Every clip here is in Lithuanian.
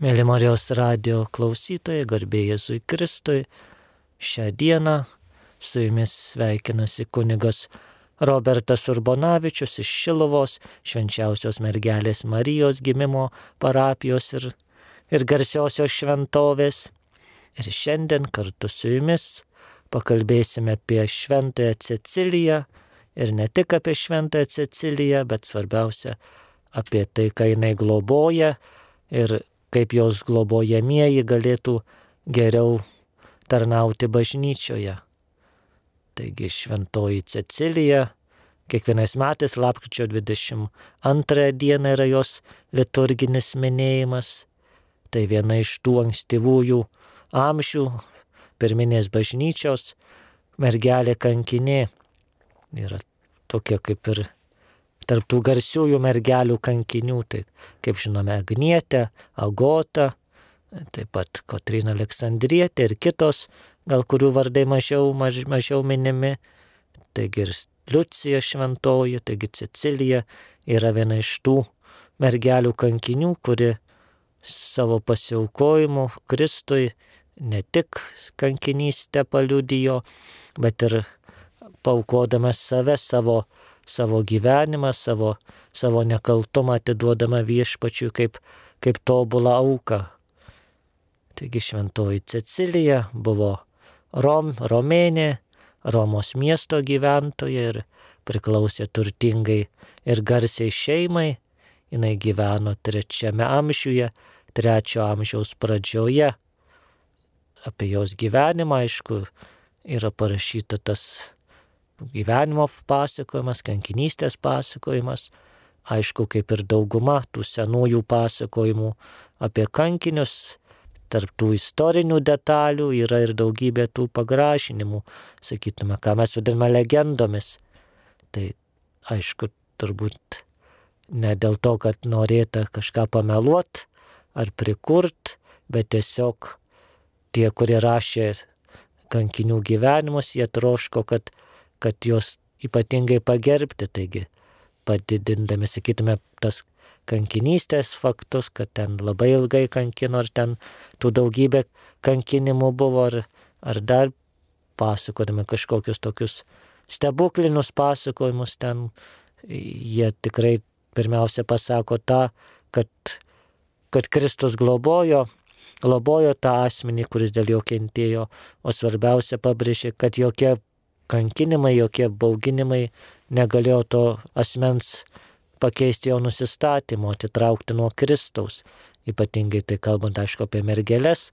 Mėly Marijos radio klausytojai, garbė Jėzui Kristui, šią dieną su jumis sveikinasi kunigas Robertas Urbonavičius iš Šilovos, švenčiausios mergelės Marijos gimimo parapijos ir, ir garsiosios šventovės. Ir šiandien kartu su jumis pakalbėsime apie Šventąją Ceciliją ir ne tik apie Šventąją Ceciliją, bet svarbiausia apie tai, ką jinai globoja ir kaip jos globojamieji galėtų geriau tarnauti bažnyčioje. Taigi šventoji Cecilija, kiekvienais metais lapkričio 22 dieną yra jos liturginis minėjimas. Tai viena iš tų ankstyvųjų amžių pirminės bažnyčios mergelė kankinė. Yra tokia kaip ir tarptų garsiųjų mergelių kankinių, tai kaip žinome, Agnietė, Agota, taip pat Kotrina Aleksandrietė ir kitos, gal kurių vardai mažiau, maž, mažiau minimi, taigi ir Liucija šventoji, taigi Cecilija yra viena iš tų mergelių kankinių, kuri savo pasiaukojimu Kristui ne tik kankinystę paliudijo, bet ir paukodamas save savo savo gyvenimą, savo, savo nekaltumą atiduodama viešpačiui kaip, kaip tobulą auką. Taigi šventoji Cecilija buvo Rom, Romėnė, Romos miesto gyventoja ir priklausė turtingai ir garsiai šeimai. Jis gyveno trečiame amžiuje, trečio amžiaus pradžioje. Apie jos gyvenimą, aišku, yra parašyta tas gyvenimo pasakojimas, kankinystės pasakojimas. Aišku, kaip ir dauguma tų senųjų pasakojimų apie kankinius, tarp tų istorinių detalių yra ir daugybė tų pagražinimų, sakytume, ką mes vadiname legendomis. Tai aišku, turbūt ne dėl to, kad norėta kažką pameluot ar prikurt, bet tiesiog tie, kurie rašė kankinių gyvenimus, jie troško, kad kad juos ypatingai pagerbti, taigi padidindami, sakytume, tas kankinystės faktus, kad ten labai ilgai kankino, ar ten tų daugybė kankinimų buvo, ar, ar dar pasakodami kažkokius tokius stebuklinius pasakojimus ten, jie tikrai pirmiausia pasako tą, kad, kad Kristus globojo, globojo tą asmenį, kuris dėl jo kentėjo, o svarbiausia pabrėžė, kad jokie kankinimai, jokie bauginimai negalėjo to asmens pakeisti jo nusistatymo, atitraukti nuo Kristaus. Ypatingai tai kalbant, aišku, apie mergelės,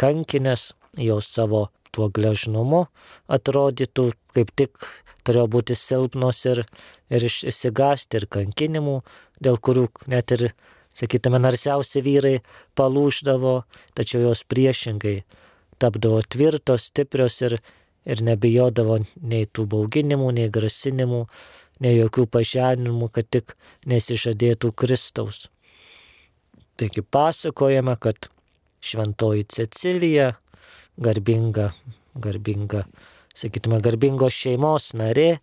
kankinės, jos savo tuo gležnumu atrodytų kaip tik turėjo būti silpnos ir, ir išsigasti ir kankinimų, dėl kurių net ir, sakytume, narsiausi vyrai palūždavo, tačiau jos priešingai tapdavo tvirtos, stiprios ir, ir nebijodavo nei tų bauginimų, nei grasinimų, nei jokių pažeminimų, kad tik nesižadėtų Kristaus. Taigi pasakojama, kad šventoji Cecilija, garbinga, garbinga, sakytume, garbingos šeimos narė,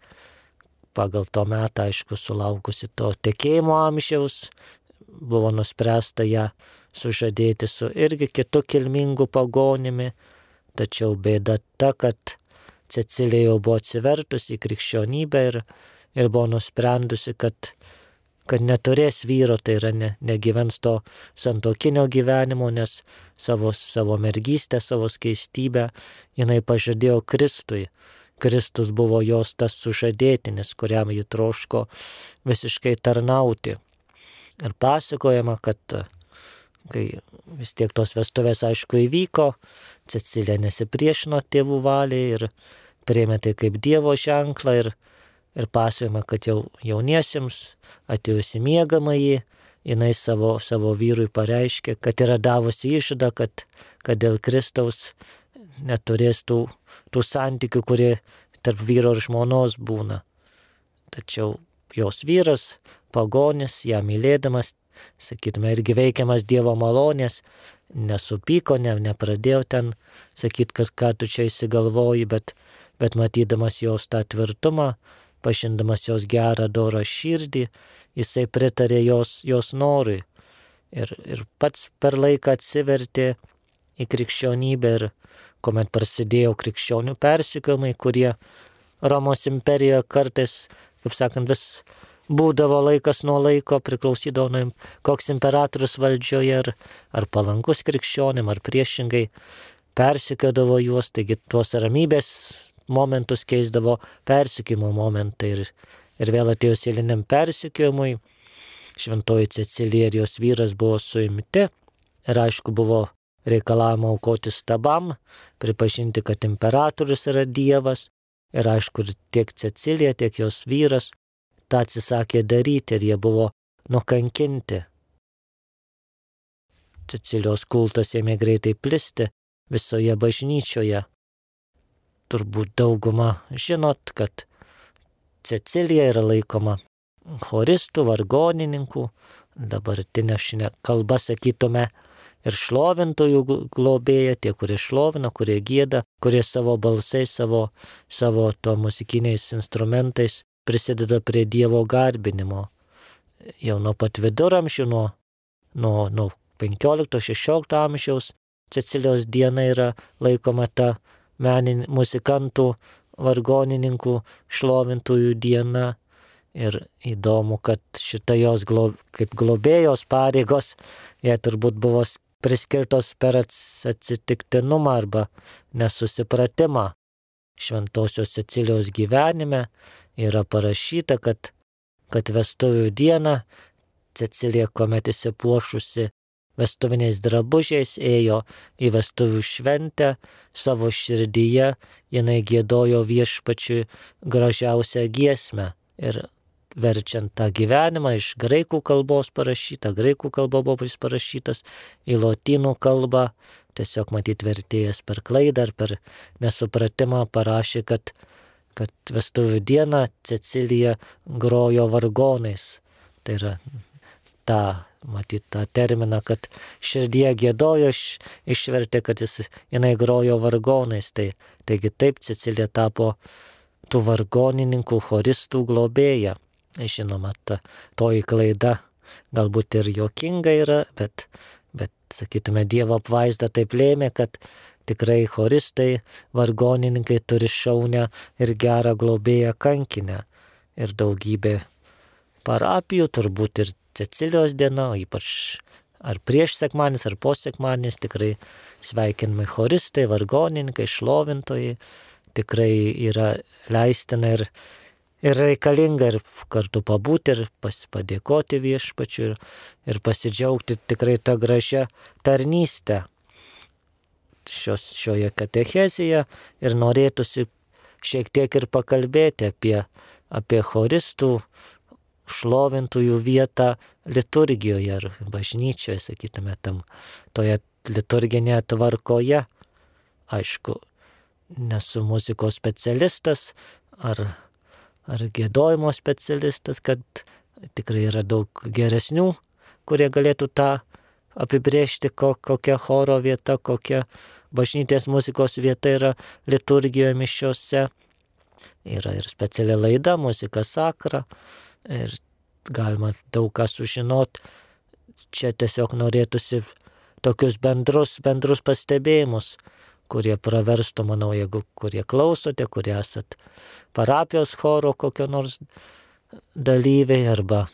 pagal to metą, aišku, sulaukusi to tekėjimo amžiaus, buvo nuspręsta ją sužadėti su irgi kitu kilmingu pagonimi, tačiau bėda ta, kad Cecilija jau buvo atsivertusi į krikščionybę ir, ir buvo nusprendusi, kad, kad neturės vyro, tai yra ne, negyvens to santokinio gyvenimo, nes savo, savo mergystę, savo skaistybę jinai pažadėjo Kristui. Kristus buvo jos tas sužadėtinis, kuriam ji troško visiškai tarnauti. Ir pasakojama, kad kai vis tiek tos vestuvės aišku įvyko, Cecilija nesipriešino tėvų valiai ir priėmė tai kaip Dievo ženklą ir, ir pasakojama, kad jau jauniesiems atėjusi mėgamąjį, jinai savo, savo vyrui pareiškė, kad yra davusi išdą, kad, kad dėl Kristaus neturės tų, tų santykių, kurie tarp vyro ir žmonos būna. Tačiau jos vyras, pagonis, ją mylėdamas, sakytume, irgi veikiamas Dievo malonės, nesupyko, ne, nepradėjo ten sakyti, kad ką tu čia įsigalvoji, bet, bet matydamas jos tą tvirtumą, pažindamas jos gerą dorą širdį, jisai pritarė jos, jos norui. ir, ir pats per laiką atsivertė į krikščionybę ir kuomet prasidėjo krikščionių persikiojimai, kurie Romos imperijoje kartais, kaip sakant, vis būdavo laikas nuo laiko, priklausydavo nuo koks imperatorius valdžioje, ar, ar palankus krikščionim, ar priešingai persikėdavo juos, taigi tuos ramybės momentus keisdavo persikėjimo momentai ir, ir vėl atėjus eiliniam persikėjimui, šventoji Cecilija ir jos vyras buvo suimti ir aišku buvo reikalavimo aukoti stabam, pripažinti, kad imperatorius yra Dievas ir aišku tiek Cecilija, tiek jos vyras tą atsisakė daryti ir jie buvo nukankinti. Cecilijos kultas ėmė greitai plisti visoje bažnyčioje. Turbūt dauguma žinot, kad Cecilija yra laikoma choristų, vargonininkų, dabartinė šiandien kalba sakytume ir šlovintojų globėja, tie, kurie šlovina, kurie gėda, kurie savo balsais, savo, savo to muzikiniais instrumentais prisideda prie Dievo garbinimo. Jau nuo pat viduramžių, nuo, nuo, nuo 15-16 amžiaus Cecilijos diena yra laikoma ta menin, muzikantų, vargonininkų, šlovintųjų diena. Ir įdomu, kad šita jos glo, kaip globėjos pareigos, jie turbūt buvo priskirtos per atsitiktinumą arba nesusipratimą. Šventosios Cecilijos gyvenime yra parašyta, kad, kad vestuvių dieną Cecilija, kuomet įsipuošusi vestuviniais drabužiais, ėjo į vestuvių šventę, savo širdyje jinai gėdojo viešpačiui gražiausią giesmę. Ir verčiant tą gyvenimą iš graikų kalbos parašytą, graikų kalba buvo jis parašytas į lotynų kalbą, tiesiog matyt vertėjas per klaidą ar per nesupratimą parašė, kad kad vestuvių dieną Cecilija grojo vargonais. Tai yra tą, matyt, tą terminą, kad širdie gėdojo, iš, išvertė, kad jis, jinai grojo vargonais. Tai, taigi taip Cecilija tapo tų vargonininkų, choristų globėja. Žinoma, ta toji klaida galbūt ir jokinga yra, bet, bet sakytume, Dievo apvaizda taip lėmė, kad Tikrai choristai, vargonininkai turi šaunę ir gerą globėją kankinę. Ir daugybė parapijų, turbūt ir Cecilijos diena, ypač ar prieš sekmanis, ar po sekmanis, tikrai sveikinimai. Choristai, vargonininkai, šlovintojai, tikrai yra leistina ir, ir reikalinga ir kartu pabūti ir padėkoti viešpačiu ir, ir pasidžiaugti tikrai tą gražią tarnystę šios, šioje katechezėje ir norėtųsi šiek tiek ir pakalbėti apie, apie choristų šlovintųjų vietą liturgijoje ar bažnyčioje, sakytume, tam toje liturginėje tvarkoje. Aišku, nesu muzikos specialistas ar, ar gėdojimo specialistas, kad tikrai yra daug geresnių, kurie galėtų tą apibriežti, kokia choro vieta, kokia bažnytės muzikos vieta yra liturgijoje mišiuose. Yra ir speciali laida, muzika sakra. Ir galima daug ką sužinot. Čia tiesiog norėtųsi tokius bendrus, bendrus pastebėjimus, kurie praverstų, manau, jeigu kurie klausote, kurie esat parapijos choro kokio nors dalyviai arba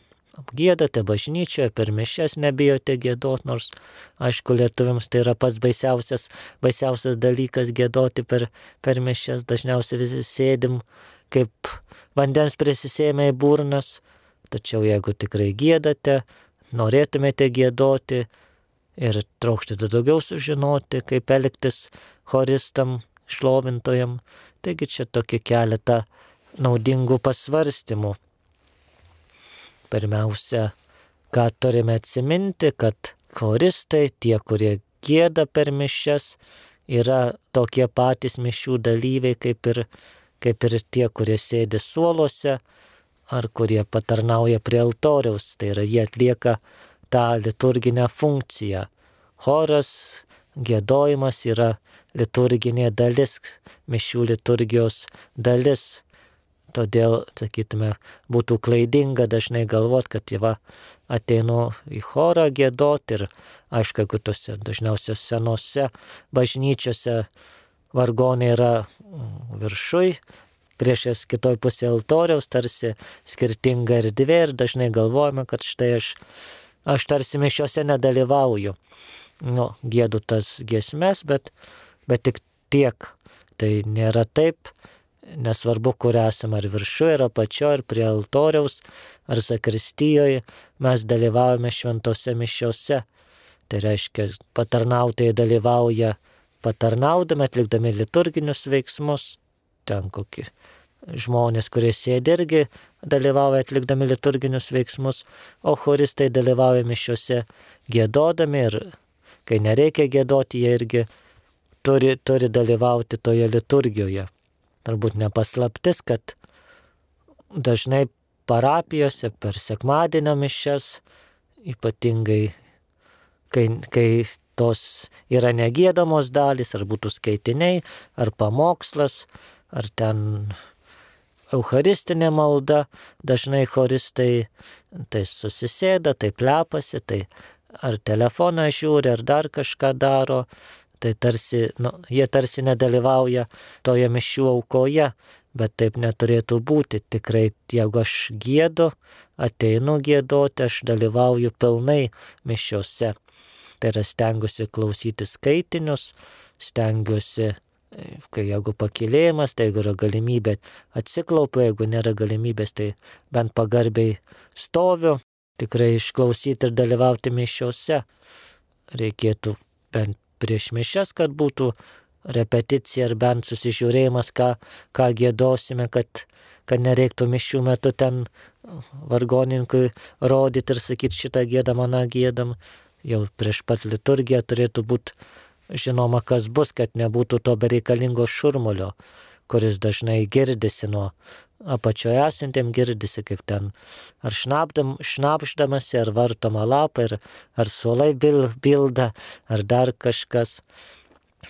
Gėdate bažnyčioje, per mišes nebijote gėdoti, nors aišku, lietuviams tai yra pats baisiausias, baisiausias dalykas gėdoti per, per mišes, dažniausiai visi sėdim kaip vandens prisisėmė į burnas, tačiau jeigu tikrai gėdate, norėtumėte gėdoti ir trokštate daugiau sužinoti, kaip elgtis choristam, šlovintojam, taigi čia tokie keletą naudingų pasvarstymų. Pirmiausia, ką turime atsiminti, kad choristai, tie, kurie gėda per mišes, yra tokie patys mišių dalyviai kaip ir, kaip ir tie, kurie sėdi suoluose ar kurie patarnauja prie altoriaus. Tai yra jie atlieka tą liturginę funkciją. Choras, gėdojimas yra liturginė dalis, mišių liturgijos dalis. Todėl, sakytume, būtų klaidinga dažnai galvot, kad va ateinu į chorą gėdoti ir, aišku, jeigu tose dažniausiai senose bažnyčiose vargonai yra viršui, priešės kitoj pusėje altoriaus, tarsi skirtinga erdvė ir dažnai galvojame, kad štai aš, aš tarsi mišiuose nedalyvauju. Nu, gėdu tas giesmes, bet, bet tik tiek. Tai nėra taip, nesvarbu, kur esame, ar viršuje, ar apačioje, ar prie altoriaus, ar sakristijoje, mes dalyvaujame šventose mišiose. Tai reiškia, patarnautojai dalyvauja patarnaudami, atlikdami liturginius veiksmus, ten kokie žmonės, kurie sėdi irgi dalyvauja atlikdami liturginius veiksmus, o choristai dalyvauja mišiuose gėdodami ir kai nereikia gėdoti, jie irgi turi, turi dalyvauti toje liturgijoje. Turbūt nepaslaptis, kad dažnai parapijose per sekmadienio mišes, ypatingai kai, kai tos yra negėdamos dalys, ar būtų skaitiniai, ar pamokslas, ar ten Eucharistinė malda, dažnai choristai tai susisėda, tai plepasi, tai ar telefoną žiūri, ar dar kažką daro, tai tarsi, nu, jie tarsi nedalyvauja toje mišių aukoje, bet taip neturėtų būti. Tikrai, jeigu aš gėdu, ateinu gėdoti, aš dalyvauju pilnai mišiuose. Tai yra stengiuosi klausyti skaitinius, stengiuosi, kai jeigu pakilėjimas, tai jeigu yra galimybė atsiklaupiu, jeigu nėra galimybės, tai bent pagarbiai stoviu, tikrai išklausyti ir dalyvauti mišiuose. Reikėtų bent prieš mišes, kad būtų repeticija ar bent susižiūrėjimas, ką, ką gėdosime, kad, kad nereiktų mišių metu ten vargoninkui rodyti ir sakyti šitą gėdam, aną gėdam. Jau prieš pat liturgiją turėtų būti žinoma, kas bus, kad nebūtų to bereikalingo šurmulio, kuris dažnai girdisi nuo apačioje esantiem girdisi, kaip ten ar šnapdam, šnapždamasi, ar vartoma lapą, ar, ar suolai bil, bilda, ar dar kažkas.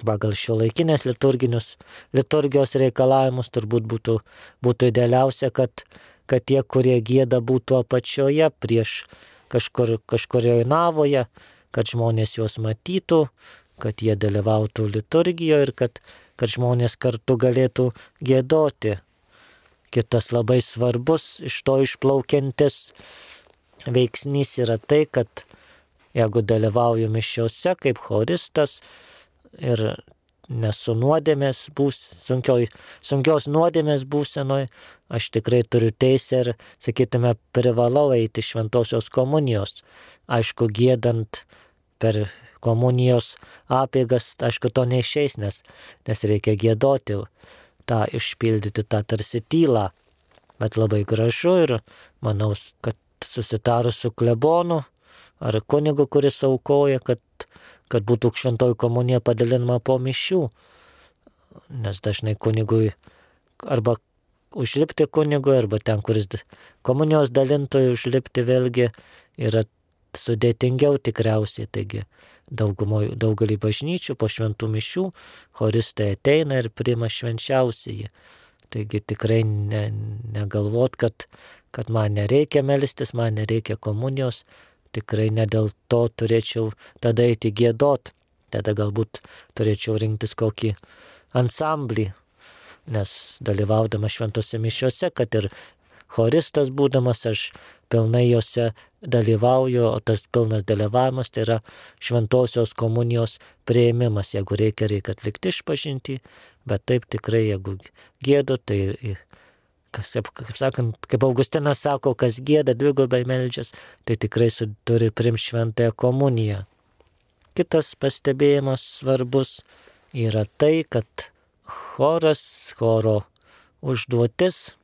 Pagal šio laikinės liturgijos reikalavimus turbūt būtų, būtų idealiausia, kad, kad tie, kurie gėda, būtų apačioje prieš kažkur, kažkurioje navoje, kad žmonės juos matytų, kad jie dalyvautų liturgijoje ir kad, kad žmonės kartu galėtų gėdoti. Kitas labai svarbus iš to išplaukiantis veiksnys yra tai, kad jeigu dalyvauju mišiuose kaip choristas ir nesu nuodėmės būs, sunkioj, sunkios nuodėmės būsenoj, aš tikrai turiu teisę ir, sakytume, privalau eiti šventosios komunijos. Aišku, gėdant per komunijos apėgas, aišku, to neišeis, nes, nes reikia gėdoti tą išpildyti tą tarsi tylą. Bet labai gražu ir manau, kad susitarus su klebonu ar kunigu, kuris aukoja, kad, kad būtų šventoji komunija padalinama po mišių. Nes dažnai kunigui arba užlipti kunigui, arba ten, kuris komunijos dalintojui užlipti vėlgi yra sudėtingiau tikriausiai. Taigi daugumoje, daugelį bažnyčių po šventų mišių choristai ateina ir priima švenčiausiai. Taigi tikrai ne, negalvot, kad, kad man nereikia melstis, man nereikia komunijos, tikrai ne dėl to turėčiau tada eiti gėdot, tada galbūt turėčiau rinktis kokį ansamblį, nes dalyvaudama šventose mišiuose, kad ir choristas būdamas, aš pilnai juose dalyvauju, o tas pilnas dalyvavimas tai yra šventosios komunijos prieimimas. Jeigu reikia, reikia atlikti išpažinti, bet taip tikrai, jeigu gėdu, tai kas, kaip sakant, kaip Augustinas sako, kas gėda dvigubai meldžias, tai tikrai turi prim šventąją komuniją. Kitas pastebėjimas svarbus yra tai, kad choras, choro užduotis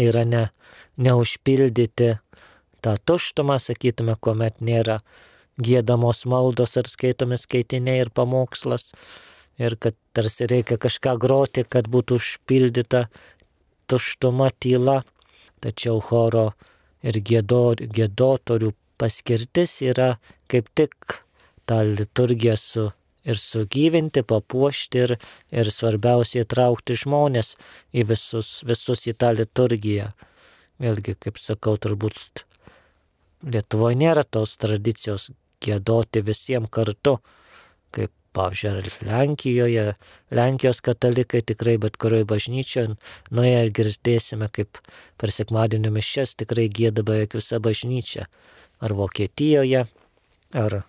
yra ne, neužpildyti tą tuštumą, sakytume, kuomet nėra gėdamos maldos ar skaitomi skaitiniai ir pamokslas. Ir kad tarsi reikia kažką groti, kad būtų užpildyta tuštuma tyla. Tačiau choro ir gėdo, gėdotorių paskirtis yra kaip tik tą liturgiją su ir sugyvinti, papuošti ir, ir svarbiausia įtraukti žmonės į visus, visus į tą liturgiją. Vėlgi, kaip sakau, turbūt Lietuvoje nėra tos tradicijos gėdoti visiems kartu, pavyzdžiui, Lenkijoje, Lenkijos katalikai tikrai bet kurioje bažnyčioje, nuėję ir girdėsime, kaip per sekmadienio mišes tikrai gėda beveik visa bažnyčia. Ar Vokietijoje, ar,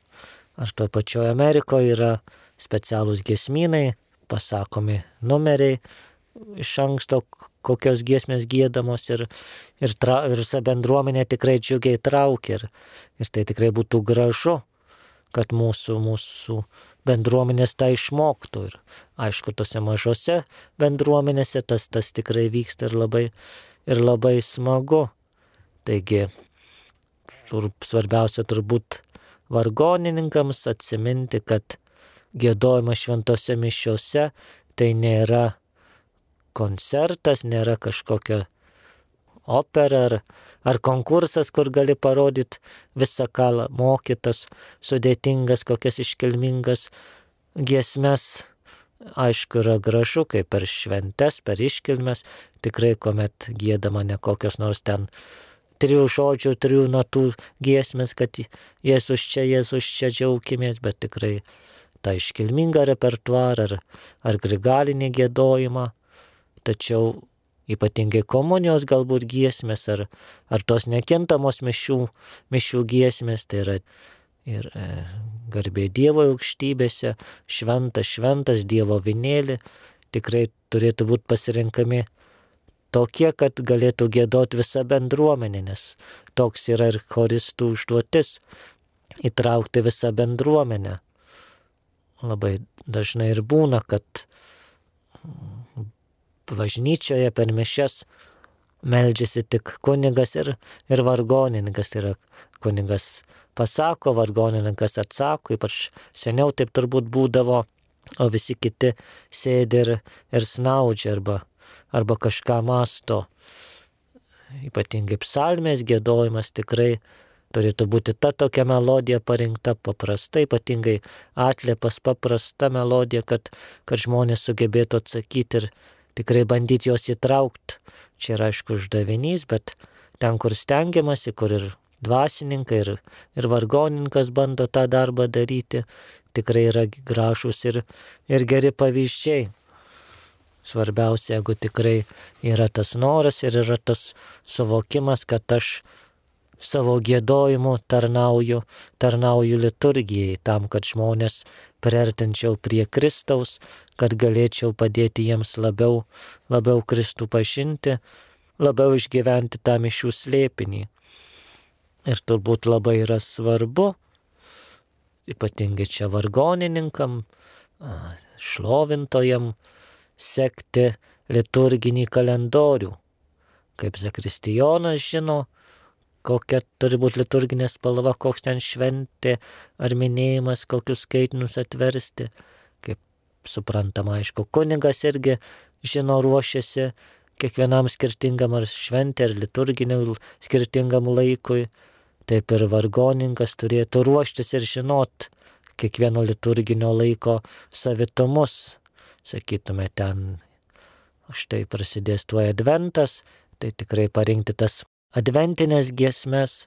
ar to pačioje Amerikoje yra specialūs gesminai, pasakomi numeriai, iš anksto kokios giesmės gėdamos ir, ir, tra, ir visa bendruomenė tikrai džiugiai traukia ir, ir tai tikrai būtų gražu, kad mūsų, mūsų bendruomenės tą išmoktų ir aišku, tose mažose bendruomenėse tas, tas tikrai vyksta ir labai, ir labai smagu. Taigi, svarbiausia turbūt vargonininkams atsiminti, kad gėdojimas šventose mišiuose tai nėra koncertas, nėra kažkokia opera ar, ar konkursas, kur gali parodyti visą ką mokytas, sudėtingas, kokias iškilmingas giesmes. Aišku, yra gražu, kaip per šventes, per iškilmes, tikrai, kuomet gėdama ne kokios nors ten trijų žodžių, trijų natų giesmės, kad Jėzus čia, Jėzus čia džiaugimės, bet tikrai tą iškilmingą repertuarą ar, ar grigalinį gėdojimą tačiau ypatingai komunijos galbūt giesmės ar, ar tos nekintamos mišių, mišių giesmės, tai yra ir e, garbė Dievo aukštybėse, šventas, šventas Dievo vinėlį, tikrai turėtų būti pasirinkami tokie, kad galėtų gėdoti visa bendruomenė, nes toks yra ir choristų užduotis - įtraukti visą bendruomenę. Labai dažnai ir būna, kad bažnyčioje per mišes meldžiasi tik kunigas ir, ir vargonininkas. Tai yra kunigas pasako, vargonininkas atsako, ypač seniau taip turbūt būdavo, o visi kiti sėdi ir, ir snaudžia arba, arba kažką masto. Ypatingai psalmės gėdojimas tikrai turėtų būti ta tokia melodija parinkta paprasta, ypatingai atliepas paprasta melodija, kad, kad žmonės sugebėtų atsakyti ir, tikrai bandyti juos įtraukti. Čia yra aišku uždavinys, bet ten, kur stengiamasi, kur ir dvasininkai, ir, ir vargoninkas bando tą darbą daryti, tikrai yra gražus ir, ir geri pavyzdžiai. Svarbiausia, jeigu tikrai yra tas noras ir yra tas suvokimas, kad aš savo gėdojimu tarnauju, tarnauju liturgijai tam, kad žmonės priartinčiau prie Kristaus, kad galėčiau padėti jiems labiau, labiau Kristų pažinti, labiau išgyventi tą mišių slėpinį. Ir turbūt labai yra svarbu, ypatingai čia vargonininkam, šlovintojam, sekti liturginį kalendorių. Kaip Zakristijonas žino, kokia turi būti liturginė spalva, koks ten šventė ar minėjimas, kokius skaitinius atversti. Kaip suprantama, aišku, kunigas irgi žino ruošiasi kiekvienam skirtingam ar šventė, ar liturginiam skirtingam laikui. Taip ir vargoninkas turėtų ruoštis ir žinot kiekvieno liturginio laiko savitumus. Sakytume, ten štai prasidės tuo adventas, tai tikrai parinkti tas adventinės giesmes,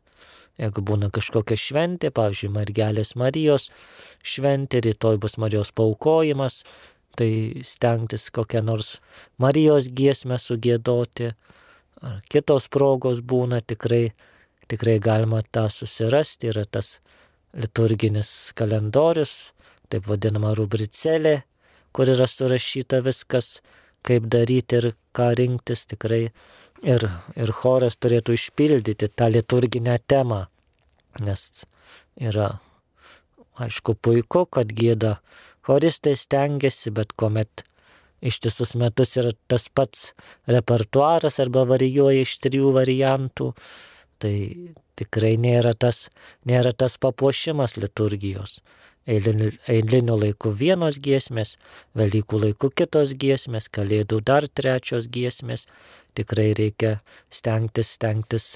jeigu būna kažkokia šventė, pavyzdžiui, Margelės Marijos šventė, rytoj bus Marijos paukojimas, tai stengtis kokią nors Marijos giesmę sugėdoti, ar kitos progos būna tikrai, tikrai galima tą susirasti, yra tas liturginis kalendorius, taip vadinama rubricelė, kur yra surašyta viskas, kaip daryti ir ką rinktis, tikrai. Ir, ir choras turėtų išpildyti tą liturginę temą, nes yra, aišku, puiku, kad gėda choristai stengiasi, bet kuomet ištisus metus yra tas pats repertuaras arba varijuoja iš trijų variantų, tai tikrai nėra tas, nėra tas papuošimas liturgijos eiliniu, eiliniu laiku vienos giesmės, Velykų laiku kitos giesmės, Kalėdų dar trečios giesmės. Tikrai reikia stengtis, stengtis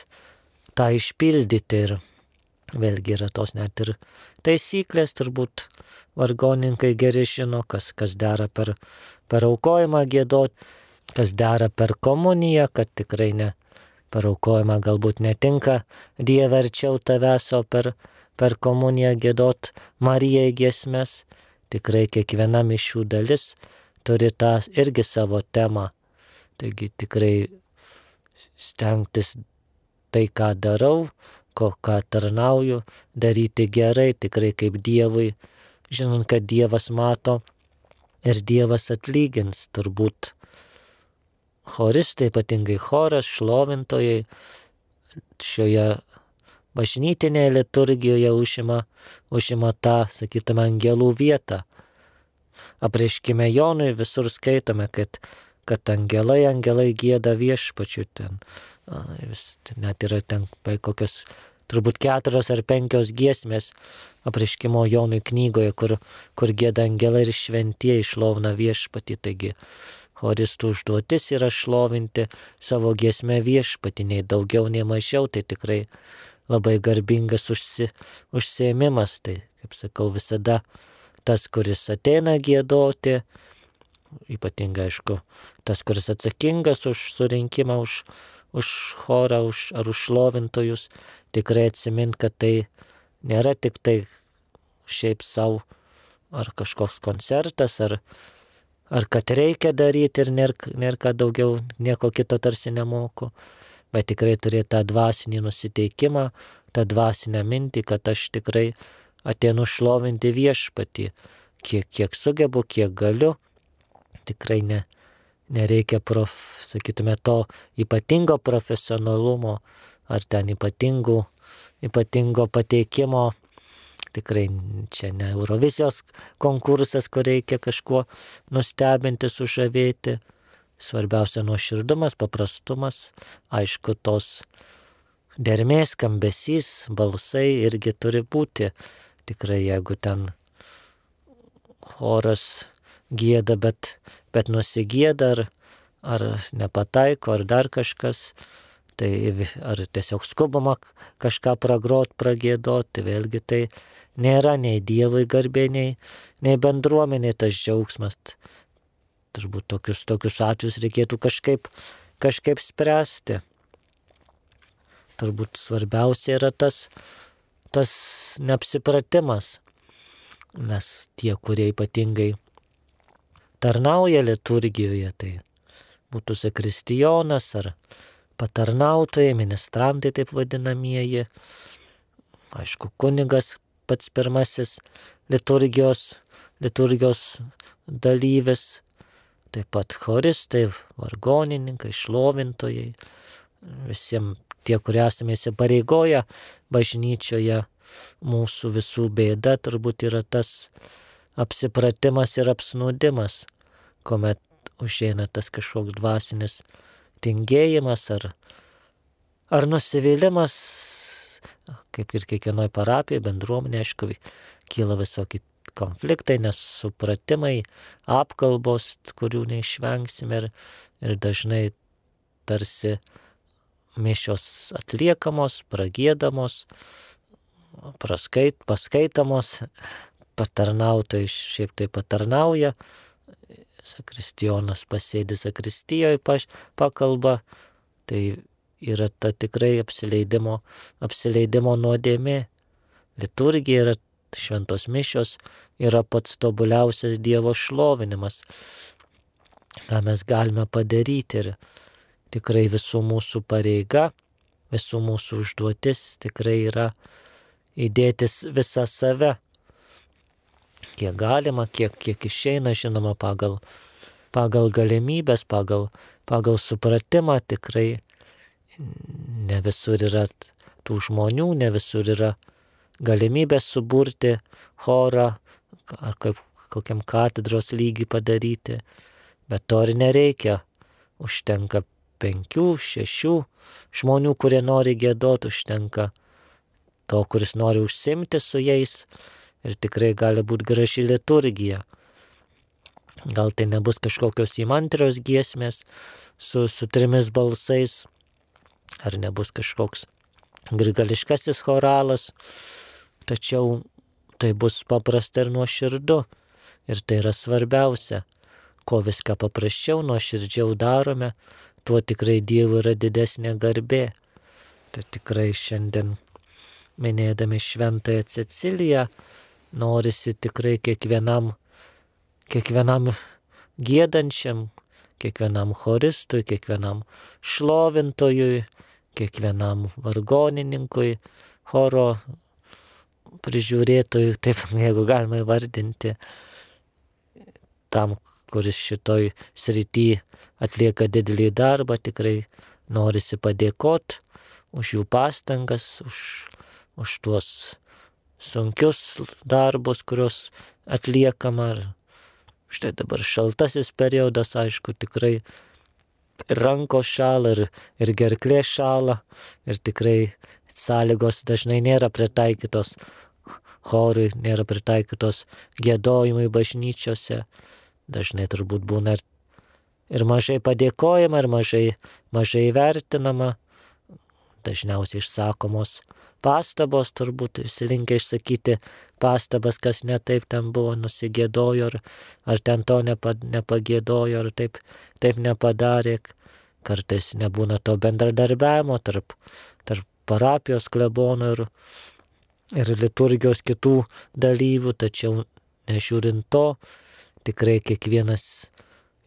tą išpildyti ir, Vėlgi yra tos net ir taisyklės, turbūt vargoninkai geri žino, kas, kas dera per, per aukojimą gėdoti, kas dera per komuniją, kad tikrai ne per aukojimą galbūt netinka Dieve arčiau tavęs, o per, per komuniją gėdot Marijai giesmės. Tikrai kiekviena mišių dalis turi tą irgi savo temą. Taigi tikrai stengtis tai, ką darau, ko ką tarnauju, daryti gerai, tikrai kaip Dievui, žinant, kad Dievas mato ir Dievas atlygins turbūt. Choristai, ypatingai choras, šlovintojai šioje bažnytinėje liturgijoje užima, užima tą, sakytume, angelų vietą. Aprieškime Jonui visur skaitome, kad, kad angelai, angelai gėda viešpačiu ten vis, net yra ten kokios turbūt keturios ar penkios giesmės apriškimo Jonui knygoje, kur, kur gėda angelai ir šventieji išlovina viešpati. Taigi choristų užduotis yra šlovinti savo giesmę viešpati, nei daugiau, nei mažiau, tai tikrai labai garbingas užsi, užsiemimas. Tai, kaip sakau, visada tas, kuris ateina gėdoti, ypatingai aišku, tas, kuris atsakingas už surinkimą, už, už chorą už, ar už šlovintojus, tikrai atsimint, kad tai nėra tik tai šiaip savo ar kažkoks koncertas, ar, ar kad reikia daryti ir nėra, nėra ką daugiau, nieko kito tarsi nemoku, bet tikrai turėti tą dvasinį nusiteikimą, tą dvasinę mintį, kad aš tikrai ateinu šlovinti viešpatį, kiek, kiek sugebu, kiek galiu, tikrai ne, nereikia, prof, sakytume, to ypatingo profesionalumo ar ten ypatingų, ypatingo pateikimo. Tikrai čia ne Eurovizijos konkursas, kur reikia kažkuo nustebinti, sužavėti. Svarbiausia nuoširdumas, paprastumas, aišku, tos dermės, skambesys, balsai irgi turi būti. Tikrai jeigu ten choras gėda, bet, bet nusigėda ar, ar nepataiko, ar dar kažkas, tai ar tiesiog skubama kažką pragrot, pragėdoti, vėlgi tai nėra nei Dievui garbė, nei, nei bendruomenė tas džiaugsmas. Turbūt tokius, tokius atvejus reikėtų kažkaip, kažkaip spręsti. Turbūt svarbiausia yra tas, tas neapsipratimas. Mes tie, kurie ypatingai tarnauja liturgijoje, tai būtų sakristijonas ar patarnautojai, ministrantai taip vadinamieji, aišku, kunigas pats pirmasis liturgijos, liturgijos dalyvis, taip pat choristai, vargonininkai, šlovintojai, visiems tie, kurie esame įsipareigoję bažnyčioje, mūsų visų bėda turbūt yra tas apsipratimas ir apsnūdimas, kuomet užeina tas kažkoks dvasinis tingėjimas ar, ar nusivylimas, kaip ir kiekvienoje parapijoje, bendruomenė, aišku, kyla visokie konfliktai, nesupratimai, apkalbos, kurių neišvengsime ir, ir dažnai tarsi mišios atliekamos, pragėdamos, praskait, paskaitamos, patarnautojai šiaip tai patarnauja, sakristijonas pasėdi sakristijoje paš, pakalba, tai yra ta tikrai apsileidimo, apsileidimo nuodėmė. Liturgija yra šventos mišios, yra pats tobuliausias Dievo šlovinimas, ką mes galime padaryti. Ir tikrai visų mūsų pareiga, visų mūsų užduotis tikrai yra įdėtis visą save. Kiek galima, kiek, kiek išeina, žinoma, pagal, pagal galimybės, pagal, pagal supratimą tikrai ne visur yra tų žmonių, ne visur yra galimybės suburti chorą ar kaip kokiam katedros lygį padaryti, bet to ir nereikia. Užtenka penkių, šešių žmonių, kurie nori gėdoti, užtenka to, kuris nori užsimti su jais ir tikrai gali būti graži liturgija. Gal tai nebus kažkokios įmantrios giesmės su, su trimis balsais, ar nebus kažkoks grigališkasis choralas, tačiau tai bus paprasta ir nuoširdu. Ir tai yra svarbiausia. Ko viską paprasčiau, nuoširdžiau darome, tuo tikrai Dievui yra didesnė garbė. Tai tikrai šiandien minėdami šventąją Ceciliją, norisi tikrai kiekvienam, kiekvienam gėdančiam, kiekvienam choristui, kiekvienam šlovintojui, kiekvienam vargonininkui, choro prižiūrėtojui, taip jeigu galima įvardinti, tam, kuris šitoj srity atlieka didelį darbą, tikrai norisi padėkoti už jų pastangas, už, už tuos sunkius darbus, kuriuos atliekama. Štai dabar šaltasis periodas, aišku, tikrai rankos šala ir, ir gerklė šala ir tikrai sąlygos dažnai nėra pritaikytos chorui, nėra pritaikytos gėdojimui bažnyčiose. Dažnai turbūt būna ir, ir mažai padėkojama, ir mažai, mažai vertinama, dažniausiai išsakomos pastabos, turbūt visi linkia išsakyti pastabas, kas netaip ten buvo, nusigėdojo, ar, ar ten to nepad, nepagėdojo, ar taip, taip nepadarė. Kartais nebūna to bendradarbiavimo tarp, tarp parapijos klebonų ir, ir liturgijos kitų dalyvių, tačiau nežiūrint to, tikrai kiekvienas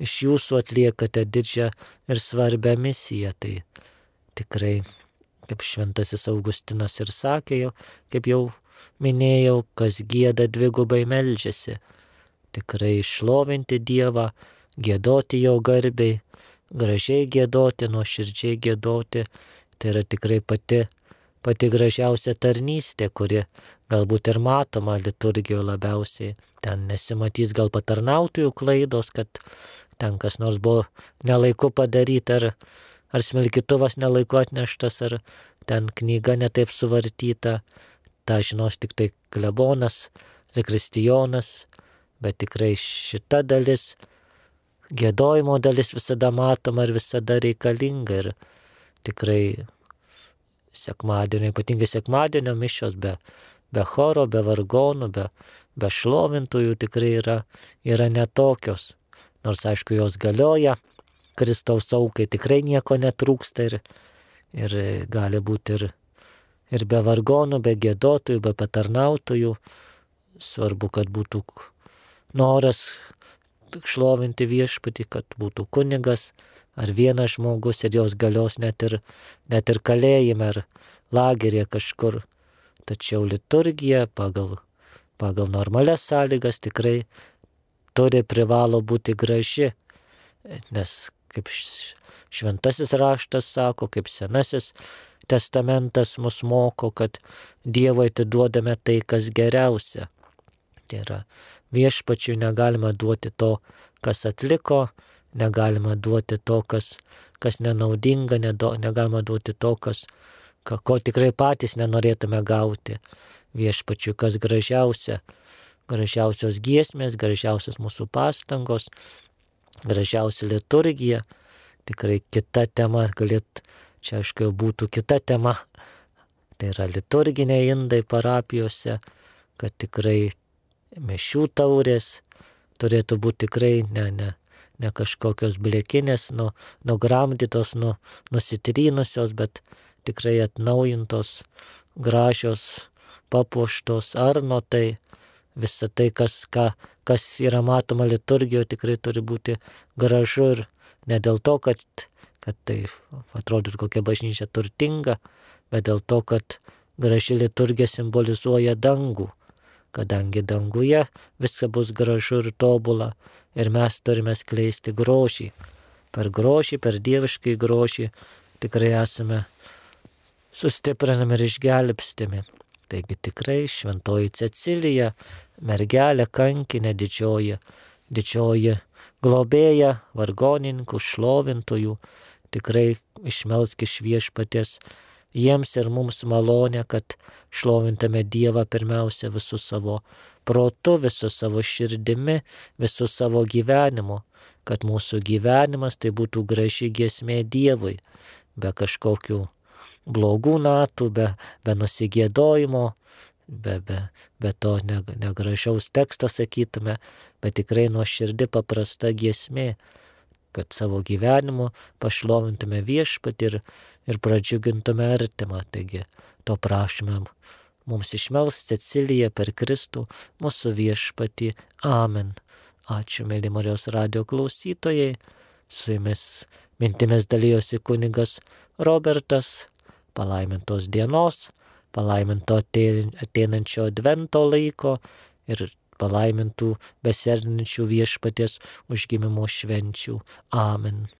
iš jūsų atliekate didžią ir svarbę misiją. Tai tikrai kaip šventasis Augustinas ir sakė, jau, kaip jau minėjau, kas gėda dvigubai melžiasi. Tikrai išlovinti Dievą, gėdoti jo garbiai, gražiai gėdoti, nuoširdžiai gėdoti, tai yra tikrai pati, pati gražiausia tarnystė, kuri galbūt ir matoma liturgijoje labiausiai. Ten nesimatys gal patarnautojų klaidos, kad ten kas nors buvo nelaiku padaryti ar ar smilkituvas nelaiku atneštas, ar ten knyga netaip suvartyta, tą žinos tik tai klebonas, zakristijonas, bet tikrai šita dalis, gėdojimo dalis visada matoma ir visada reikalinga ir tikrai sekmadienio, ypatingai sekmadienio mišios be, be choro, be vargonų, be, be šlovintųjų tikrai yra, yra netokios. Nors aišku, jos galioja, Kristaus aukai tikrai nieko netrūksta ir, ir gali būti ir, ir be vargonų, be gėdotojų, be patarnautojų. Svarbu, kad būtų noras šlovinti viešpatį, kad būtų kunigas ar vienas žmogus ir jos galios net ir, net ir kalėjime ar lagerėje kažkur. Tačiau liturgija pagal, pagal normalias sąlygas tikrai turi privalo būti graži, nes kaip šventasis raštas sako, kaip senasis testamentas mus moko, kad Dievui atiduodame tai, kas geriausia. Tai yra viešpačiui negalima duoti to, kas atliko, negalima duoti to, kas, kas nenaudinga, nedo, negalima duoti to, kas, ko, tikrai patys nenorėtume gauti. Viešpačiui, kas gražiausia, gražiausios giesmės, gražiausios mūsų pastangos, gražiausia liturgija. Tikrai kita tema, galėt, čia aišku, būtų kita tema. Tai yra liturginiai indai parapijose, kad tikrai mešių taurės turėtų būti tikrai ne, ne, ne kažkokios blėkinės, nu, nugramdytos, nu, nusitrynusios, bet tikrai atnaujintos, gražios, papuoštos arno tai visa tai, kas, ką, kas yra matoma liturgijoje, tikrai turi būti gražu ir ne dėl to, kad, kad tai atrodytų kokia bažnyčia turtinga, bet dėl to, kad graži liturgija simbolizuoja dangų, kadangi danguje viskas bus gražu ir tobula ir mes turime skleisti grožį. Per grožį, per dieviškai grožį tikrai esame sustiprinami ir išgelbstimi. Taigi tikrai šventoji Cecilija, mergelė kankinė didžioji, didžioji globėja, vargonininkų, šlovintojų, tikrai išmelski šviešpatės jiems ir mums malonę, kad šlovintame Dievą pirmiausia visų savo protu, visų savo širdimi, visų savo gyvenimu, kad mūsų gyvenimas tai būtų graži giesmė Dievui, be kažkokių blogų natų, be, be nusigėdojimo, be, be, be to negražaus teksto sakytume, bet tikrai nuoširdi paprasta giesmė, kad savo gyvenimu pašlovintume viešpatį ir, ir pradžiugintume artimą. Taigi to prašome mums išmels Cecilija per Kristų mūsų viešpatį. Amen. Ačiū, mėly Marijos radio klausytojai. Su jumis mintimis dalyjosi kunigas Robertas. Palaimintos dienos, palaiminto ateinančio advento laiko ir palaimintų besernančių viešpatės užgimimo švenčių. Amen.